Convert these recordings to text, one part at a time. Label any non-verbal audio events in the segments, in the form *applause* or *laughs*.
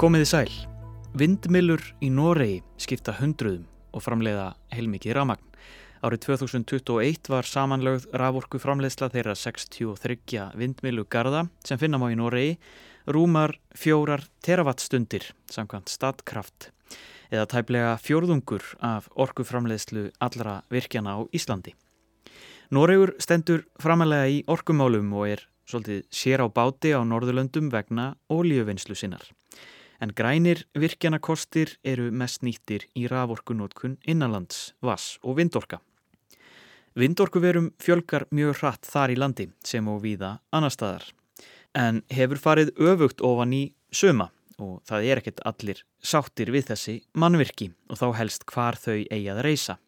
Komiði sæl. Vindmilur í Noregi skipta hundruðum og framleiða heilmikið ramagn. Árið 2021 var samanlögð raforku framleiðsla þeirra 63 vindmilu garda sem finna má í Noregi rúmar fjórar teravatstundir samkvæmt statkraft eða tæplega fjórðungur af orku framleiðslu allra virkjana á Íslandi. Noregur stendur framalega í orkumálum og er svolítið sér á báti á Norðurlöndum vegna ólíuvinnslu sinnar en grænir virkjanakostir eru mest nýttir í raforkunótkun innanlands, vass og vindorka. Vindorkuverum fjölgar mjög hratt þar í landi sem og víða annar staðar, en hefur farið öfugt ofan í söma og það er ekkert allir sáttir við þessi mannvirki og þá helst hvar þau eigi að reysa.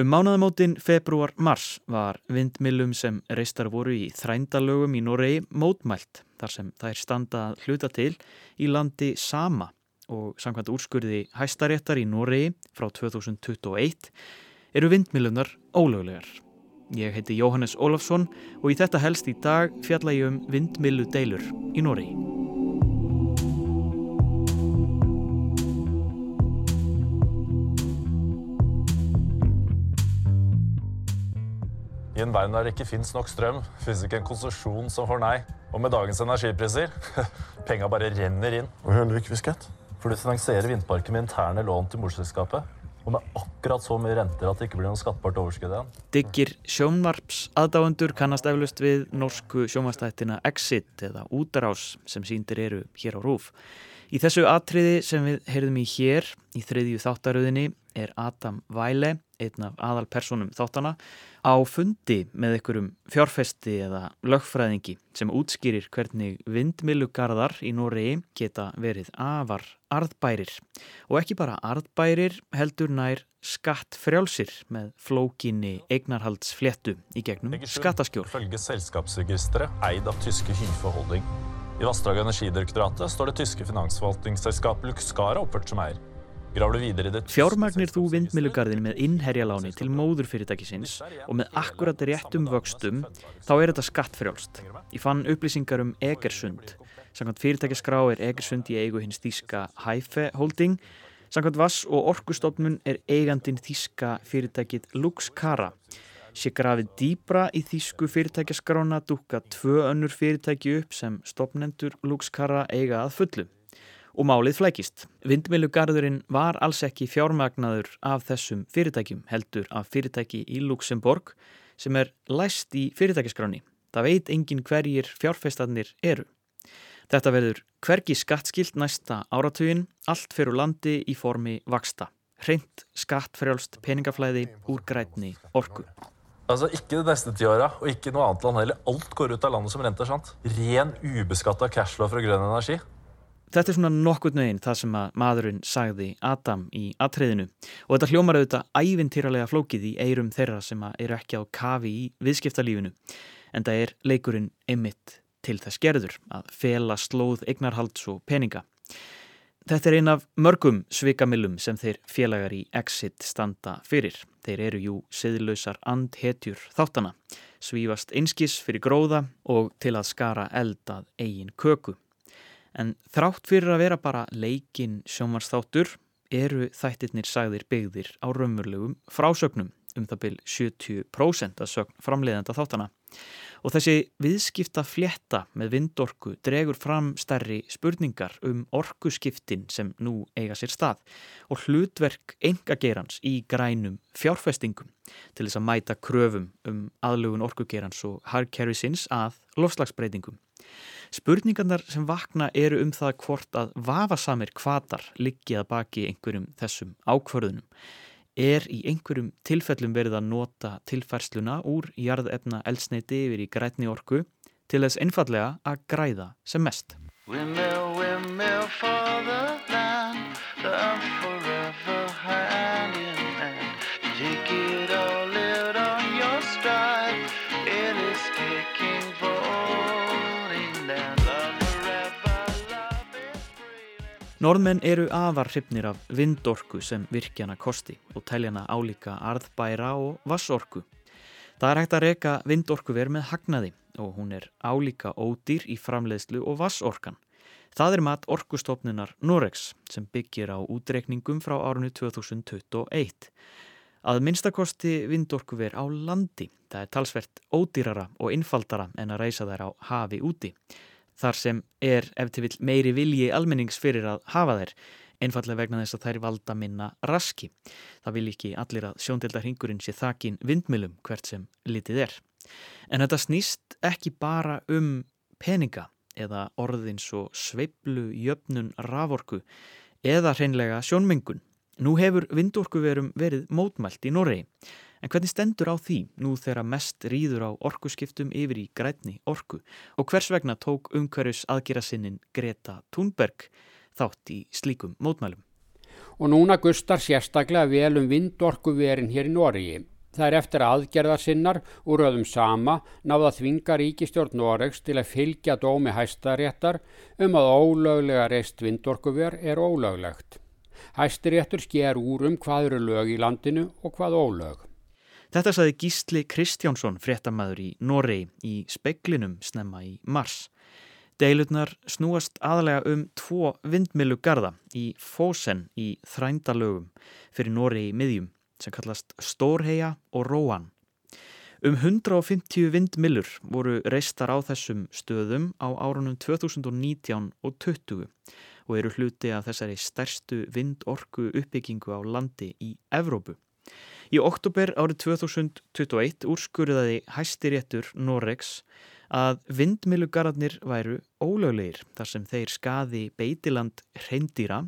Um mánaðamótin februar-mars var vindmilum sem reistar voru í þrændalögum í Noregi mótmælt þar sem þær standa hluta til í landi sama og samkvæmt úrskurði hæstaréttar í Noregi frá 2021 eru vindmilunar ólöglegar. Ég heiti Jóhannes Ólafsson og í þetta helst í dag fjalla ég um vindmilu deilur í Noregi. I en verden der det ikke fins nok strøm, fins ikke en konsesjon som får nei. Og med dagens energipriser *laughs* penga bare renner inn. Og hører du ikke fiskett? For du finansierer vindparken med interne lån til morselskapet. Og med akkurat så mye renter at det ikke blir noe skattbart overskudd igjen. Diggir sjónvarps aðdáendur kannast eflust við norsku sjónvastættina Exit eða Útarás sem síndir eru hér á Rúf. Í þessu atriði sem við heyrðum í hér í þriðju þáttaröðinni er Adam Væle, einn af aðalpersonum þáttana, á fundi með einhverjum fjárfesti eða lögfræðingi sem útskýrir hvernig vindmilugarðar í Nóri geta verið afar arðbærir og ekki bara arðbærir heldur nær skattfrjálsir með flókinni eignarhaldsfléttu í gegnum skattaskjól. Følge selskapsregisteret eid av tyske Hyfe Holding. I og energidirektoratet står det tyske finansforvaltningsselskapet Luxcara oppført som eier. Fjármagnir þú vindmilugarðin með innherjaláni til móðurfyrirtækisins og með akkurat réttum vöxtum þá er þetta skattfrjálst. Ég fann upplýsingar um Egersund. Samkvæmt fyrirtækiskrá er Egersund í eigu hins þíska Hæfe Holding. Samkvæmt Vass og Orkustofnun er eigandin þíska fyrirtækið Luxcara. Sér grafið dýbra í þísku fyrirtækiskrána dúka tvö önnur fyrirtæki upp sem stopnendur Luxcara eiga að fullu. Og málið flækist. Vindmilugarðurinn var alls ekki fjármagnaður af þessum fyrirtækjum heldur af fyrirtæki í Luxemburg sem er læst í fyrirtækiskráni. Það veit engin hverjir fjárfestarnir eru. Þetta verður hvergi skattskilt næsta áratugin, allt fyrir landi í formi vaksta. Hreint, skattfrjálst, peningaflæði, úrgrætni, orku. Altså, Ikke det neste tiåra, og ikke noe annet land heller. Alt går ut av landet som renter. sant? Ren, ubeskatta cashflow fra grønn energi. Þetta er svona nokkurt nöginn það sem að maðurinn sagði Adam í atriðinu og þetta hljómar auðvitað ævintýralega flókið í eirum þeirra sem eru ekki á kafi í viðskiptalífinu en það er leikurinn ymmit til þess gerður að fela slóð eignarhalds og peninga. Þetta er ein af mörgum svikamillum sem þeir félagar í Exit standa fyrir. Þeir eru jú siðlausar andhetjur þáttana, svífast einskis fyrir gróða og til að skara eldað eigin köku. En þrátt fyrir að vera bara leikin sjómansþáttur eru þættirnir sagðir byggðir á raunverulegum frásögnum um það byrj 70% að sögn framleiðenda þáttana. Og þessi viðskipta flétta með vindorku dregur fram stærri spurningar um orkuskiptin sem nú eiga sér stað og hlutverk engagerans í grænum fjárfestingum til þess að mæta kröfum um aðlugun orkugerans og harkerfisins að lofslagsbreytingum. Spurningarnar sem vakna eru um það hvort að vafasamir kvatar liggið að baki einhverjum þessum ákvörðunum er í einhverjum tilfellum verið að nota tilfærsluna úr jarðefna eldsneiti yfir í grætni orku til þess einfallega að græða sem mest. Windmill, windmill for Norðmenn eru afar hrifnir af vindorku sem virkjana kosti og teljana álíka arðbæra og vassorku. Það er hægt að reyka vindorkuver með hagnaði og hún er álíka ódýr í framleiðslu og vassorkan. Það er mat orkustofnunar Norex sem byggir á útreikningum frá árunni 2021. Að minnstakosti vindorkuver á landi. Það er talsvert ódýrara og innfaldara en að reysa þær á hafi úti. Þar sem er eftir vil meiri vilji almennings fyrir að hafa þær, einfallega vegna þess að þær valda minna raski. Það vil ekki allir að sjóndeldarhingurinn sé þakin vindmilum hvert sem litið er. En þetta snýst ekki bara um peninga eða orðins og sveiblu jöfnun raforku eða hreinlega sjónmengun. Nú hefur vindorkuverum verið mótmælt í Noregi, en hvernig stendur á því nú þegar mest rýður á orkuskiptum yfir í grætni orku og hvers vegna tók umhverjus aðgerasinnin Greta Thunberg þátt í slíkum mótmælum? Og núna gustar sérstaklega vel um vindorkuverin hér í Noregi. Það er eftir aðgerðarsinnar úr öðum sama náða þvinga ríkistjórn Noregs til að fylgja dómi hæstaréttar um að ólöglega reist vindorkuver er ólöglegt. Hæstiréttur sker úr um hvað eru lög í landinu og hvað ólög. Þetta saði Gísli Kristjánsson, fréttamaður í Noregi, í speiklinum snemma í mars. Deilutnar snúast aðalega um tvo vindmilugarða í Fósen í þrændalögum fyrir Noregi miðjum sem kallast Stórheia og Róan. Um 150 vindmilur voru reistar á þessum stöðum á árunum 2019 og 2020 og eru hluti af þessari stærstu vindorku uppbyggingu á landi í Evrópu. Í oktober árið 2021 úrskurðaði hæstiréttur Noregs að vindmilugararnir væru ólöglegir þar sem þeir skaði beitiland hreindýra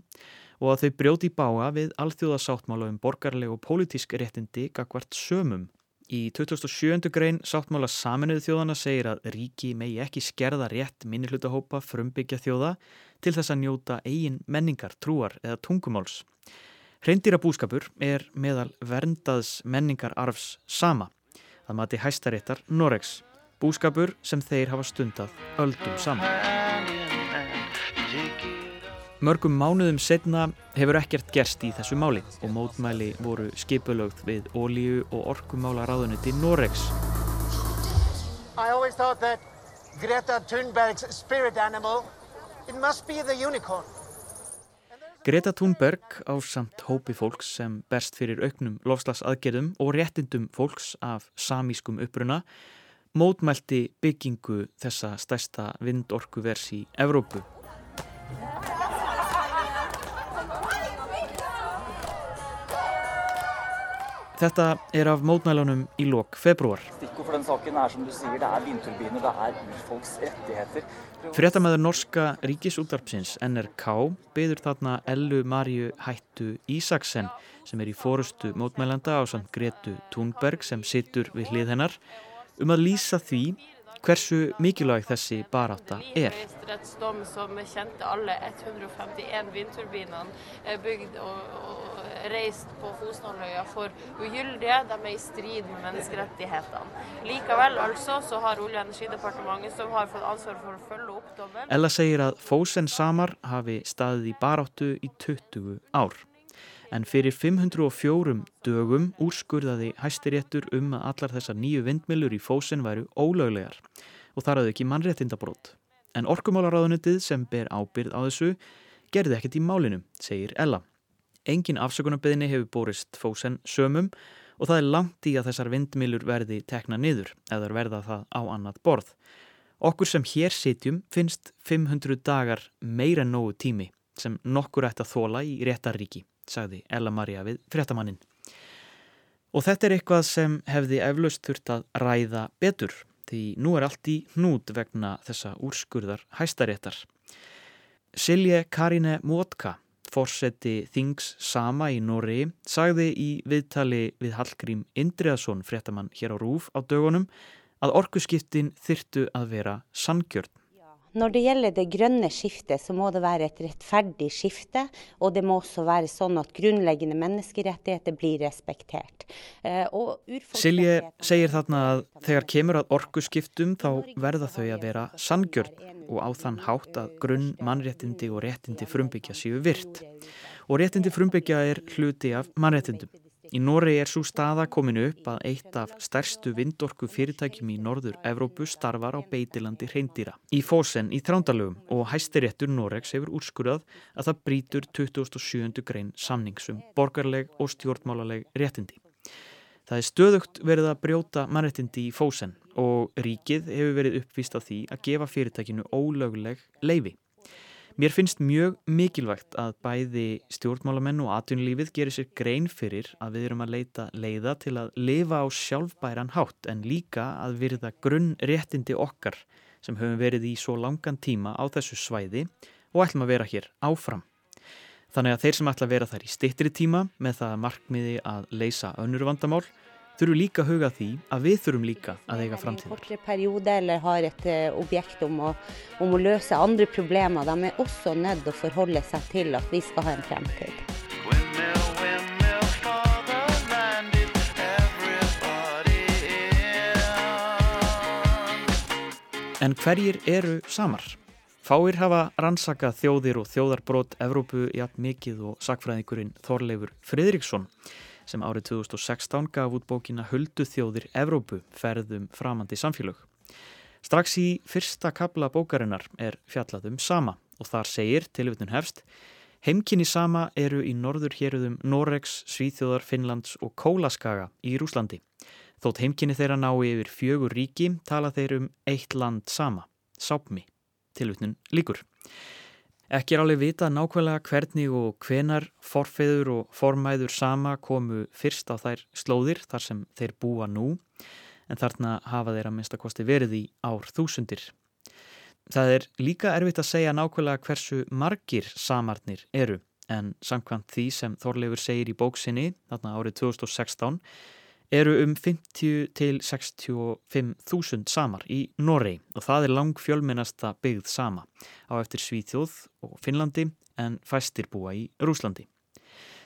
og að þau brjóti bága við alþjóðasáttmála um borgarleg og pólitísk réttindi gagvart sömum Í 2007. grein sáttmála saminuðu þjóðana segir að ríki megi ekki skerða rétt minnihlutahópa frumbyggja þjóða til þess að njóta eigin menningar, trúar eða tungumáls. Hreindýra búskapur er meðal verndaðs menningar arfs sama. Það mati hæstaréttar Noregs, búskapur sem þeir hafa stundað öldum saman. Mörgum mánuðum setna hefur ekkert gerst í þessu máli og mótmæli voru skipulögð við ólíu og orkumála ráðuniti Noregs. I always thought that Greta Thunberg's spirit animal, it must be the unicorn. Greta Thunberg á samt hópi fólks sem berst fyrir auknum lofslagsaðgerðum og réttindum fólks af samískum uppruna mótmælti byggingu þessa stærsta vindorkuvers í Evrópu. Þetta er af mótmælunum í lok februar. Fréttamaður norska ríkisúttarpsins NRK beður þarna Ellu Marju Hættu Ísaksen sem er í fórustu mótmælanda á samt Gretu Thunberg sem sittur við hlið hennar um að lýsa því hversu mikilvæg þessi baráta er. Dom som kjente alle 151 vindturbinene bygd og, og reist på Fosenhalvøya for ugyldige. De er i strid med menneskerettighetene. Likevel altså så har Olje- og energidepartementet som har fått ansvar for å følge opp dommen. Ella segir að Fosen Samar hafi staðið í baráttu í 20 ár en fyrir 504 dögum úrskurðaði hæstiréttur um að allar þessar nýju vindmilur í fósin væru ólöglegar og þar hafði ekki mannréttindabrót. En orkumálaráðunitið sem ber ábyrð á þessu gerði ekkert í málinu, segir Ella. Engin afsökunarbeðinni hefur borist fósen sömum og það er langt í að þessar vindmilur verði tekna niður eða verða það á annat borð. Okkur sem hér sitjum finnst 500 dagar meira nógu tími sem nokkur ætti að þóla í réttaríki sagði Ella Maria við fréttamannin. Og þetta er eitthvað sem hefði eflaust þurft að ræða betur því nú er allt í hnút vegna þessa úrskurðar hæstaréttar. Silje Karine Mótka, fórseti Þings Sama í Nóri, sagði í viðtali við Hallgrím Indriðarsson fréttamann hér á Rúf á dögunum að orkuskiptin þyrtu að vera sangjörn. Når det gjelder det grønne skiftet, så må det være et rettferdig skifte. Og det må også være sånn at grunnleggende menneskerettigheter blir respektert. Eh, Silje segir þarna að þegar kemur að orkuskiptum þá verða þau að vera sangjörn og á þann hátt að grunn mannréttindi og réttindi frumbyggja séu virt. Og réttindi frumbyggja er hluti af mannréttindum. Í Nóri er svo staða kominu upp að eitt af stærstu vindorku fyrirtækjum í norður Evrópu starfar á beitilandi hreindýra. Í Fósen í Trándalögum og hæstiréttur Noregs hefur úrskurðað að það brítur 27. grein samningsum borgarleg og stjórnmálaleg réttindi. Það er stöðugt verið að brjóta mannrettindi í Fósen og ríkið hefur verið uppvist af því að gefa fyrirtækinu ólöguleg leifi. Mér finnst mjög mikilvægt að bæði stjórnmálamenn og atvinnulífið gerir sér grein fyrir að við erum að leita leiða til að lifa á sjálfbæran hátt en líka að virða grunn réttindi okkar sem höfum verið í svo langan tíma á þessu svæði og ætlum að vera hér áfram. Þannig að þeir sem ætla að vera þar í stittri tíma með það markmiði að leysa önnur vandamál þurfum líka að huga því að við þurfum líka að eiga framtíðar. En kortere periode eller har et uh, objekt om å, om å løse andre problemer, de er også nødt til å forholde seg til at vi skal ha en fremtid. En hverjir eru samar? Fáir hafa rannsakað þjóðir og þjóðarbrót Evrópu jafn mikið og sakfræðingurinn Þorleifur Fridriksson sem árið 2016 gaf út bókina Huldu þjóðir Evrópu ferðum framandi samfélög. Strax í fyrsta kabla bókarinnar er fjallaðum sama og þar segir tilvitnun hefst Heimkynni sama eru í norður héruðum Noregs, Svíþjóðar, Finnlands og Kólaskaga í Rúslandi. Þótt heimkynni þeirra ná yfir fjögur ríki tala þeir um eitt land sama, Sápmi, tilvitnun líkur. Ekki er alveg vita nákvæmlega hvernig og hvenar forfeður og formæður sama komu fyrst á þær slóðir þar sem þeir búa nú en þarna hafa þeir að minnstakosti verið í ár þúsundir. Það er líka erfitt að segja nákvæmlega hversu margir samarnir eru en samkvæmt því sem Þorleifur segir í bóksinni þarna árið 2016 eru um 50 til 65 þúsund samar í Norei og það er lang fjölmennasta byggð sama á eftir Svíþjóð og Finnlandi en fæstir búa í Rúslandi.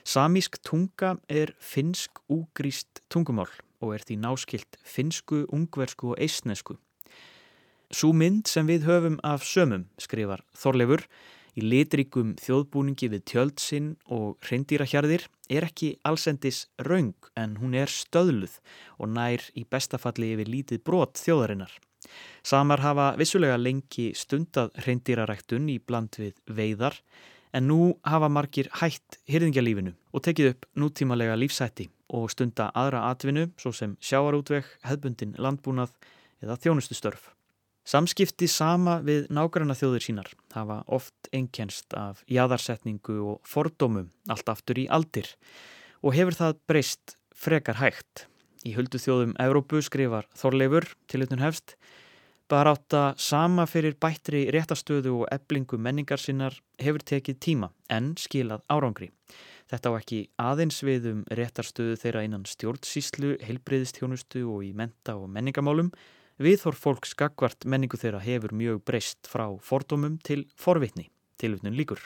Samísk tunga er finsk-úgríst tungumál og er því náskilt finsku, ungversku og eistnesku. Sú mynd sem við höfum af sömum, skrifar Þorleifur, í litrikum þjóðbúningi við tjöldsinn og reyndýrahjarðir er ekki allsendis raung en hún er stöðluð og nær í bestafalli yfir lítið brot þjóðarinnar. Samar hafa vissulega lengi stundað reyndýraræktun í bland við veiðar en nú hafa margir hætt hyrðingjalífinu og tekið upp nútímalega lífsætti og stunda aðra atvinnu svo sem sjáarútveg, hefbundin landbúnað eða þjónustustörf. Samskipti sama við nágranna þjóður sínar hafa oft einkennst af jæðarsetningu og fordómum allt aftur í aldir og hefur það breyst frekar hægt. Í höldu þjóðum Evrópu skrifar Þorleifur til utan hefst bara átta sama fyrir bættri réttastöðu og eblingu menningar sinnar hefur tekið tíma en skilað árangri. Þetta á ekki aðeins við um réttarstöðu þeirra innan stjórnsíslu, heilbreyðistjónustu og í menta og menningamálum Viðhorf fólks gagvart menningu þeirra hefur mjög breyst frá fordómum til forvitni, tilvitnun líkur.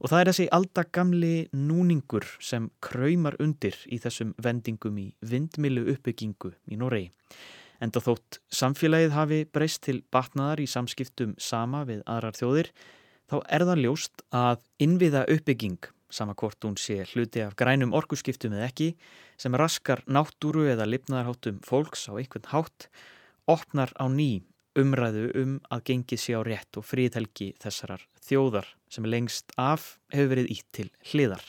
Og það er þessi aldagamli núningur sem kraumar undir í þessum vendingum í vindmilu uppbyggingu í Noregi. Enda þótt samfélagið hafi breyst til batnaðar í samskiptum sama við aðrar þjóðir, þá er það ljóst að innviða uppbygging, sama hvort hún sé hluti af grænum orkuskiptum eða ekki, sem raskar náttúru eða lifnaðarháttum fólks á einhvern hátt, opnar á ný umræðu um að gengið sé á rétt og fríðhelgi þessarar þjóðar sem lengst af hefur verið ítt til hliðar.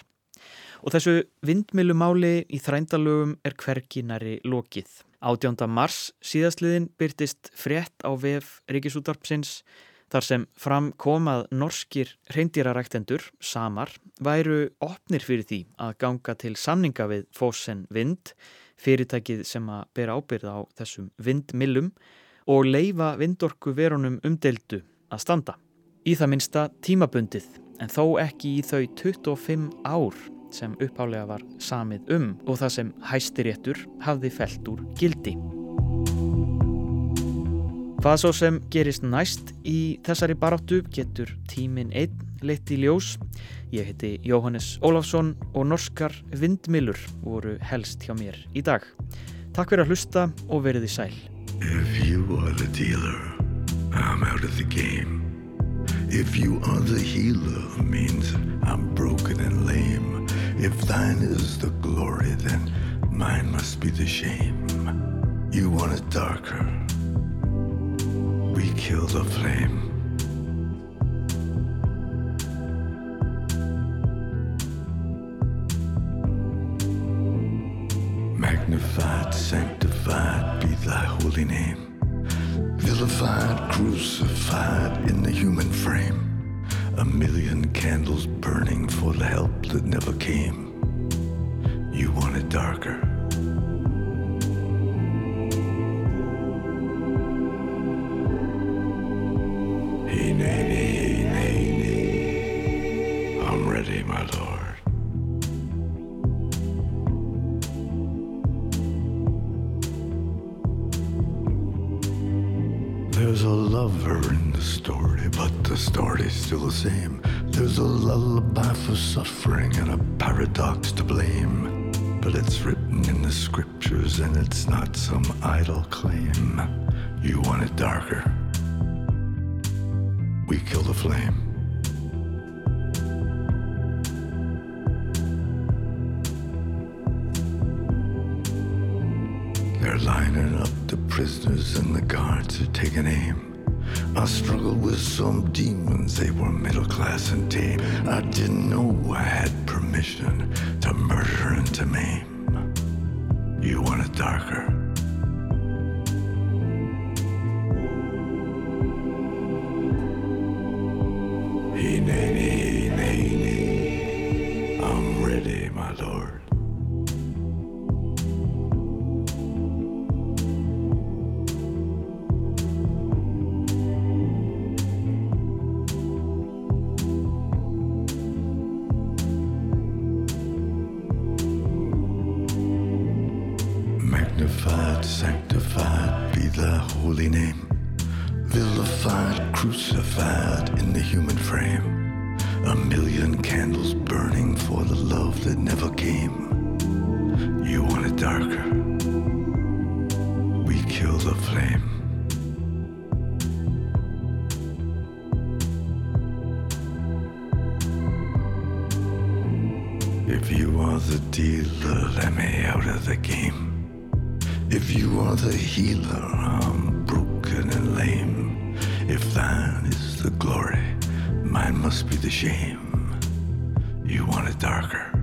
Og þessu vindmilumáli í þrændalögum er hverginari lokið. 18. mars síðastliðin byrtist frétt á VF Ríkisútarpsins þar sem fram komað norskir reyndýraræktendur, samar, væru opnir fyrir því að ganga til samninga við Fossen Vind fyrirtækið sem að bera ábyrða á þessum vindmillum og leifa vindorku verunum umdeldu að standa. Í það minsta tímabundið en þó ekki í þau 25 ár sem upphálega var samið um og það sem hæstiréttur hafði felt úr gildi. Hvað svo sem gerist næst í þessari baráttu getur tímin einn leitt í ljós. Ég heiti Jóhannes Ólafsson og norskar vindmilur voru helst hjá mér í dag. Takk fyrir að hlusta og verið í sæl. If you are the dealer, I'm out of the game. If you are the healer, means I'm broken and lame. If thine is the glory, then mine must be the shame. You want it darker. We kill the flame. Magnified, sanctified be thy holy name. Vilified, crucified in the human frame. A million candles burning for the help that never came. Still the same. There's a lullaby for suffering and a paradox to blame. But it's written in the scriptures and it's not some idle claim. You want it darker. We kill the flame. They're lining up the prisoners and the guards are taking aim. I struggled with some demons, they were middle class and tame. I didn't know I had permission to murder and to maim. You want it darker. We kill the flame. If you are the dealer, let me out of the game. If you are the healer, I'm broken and lame. If thine is the glory, mine must be the shame. You want it darker.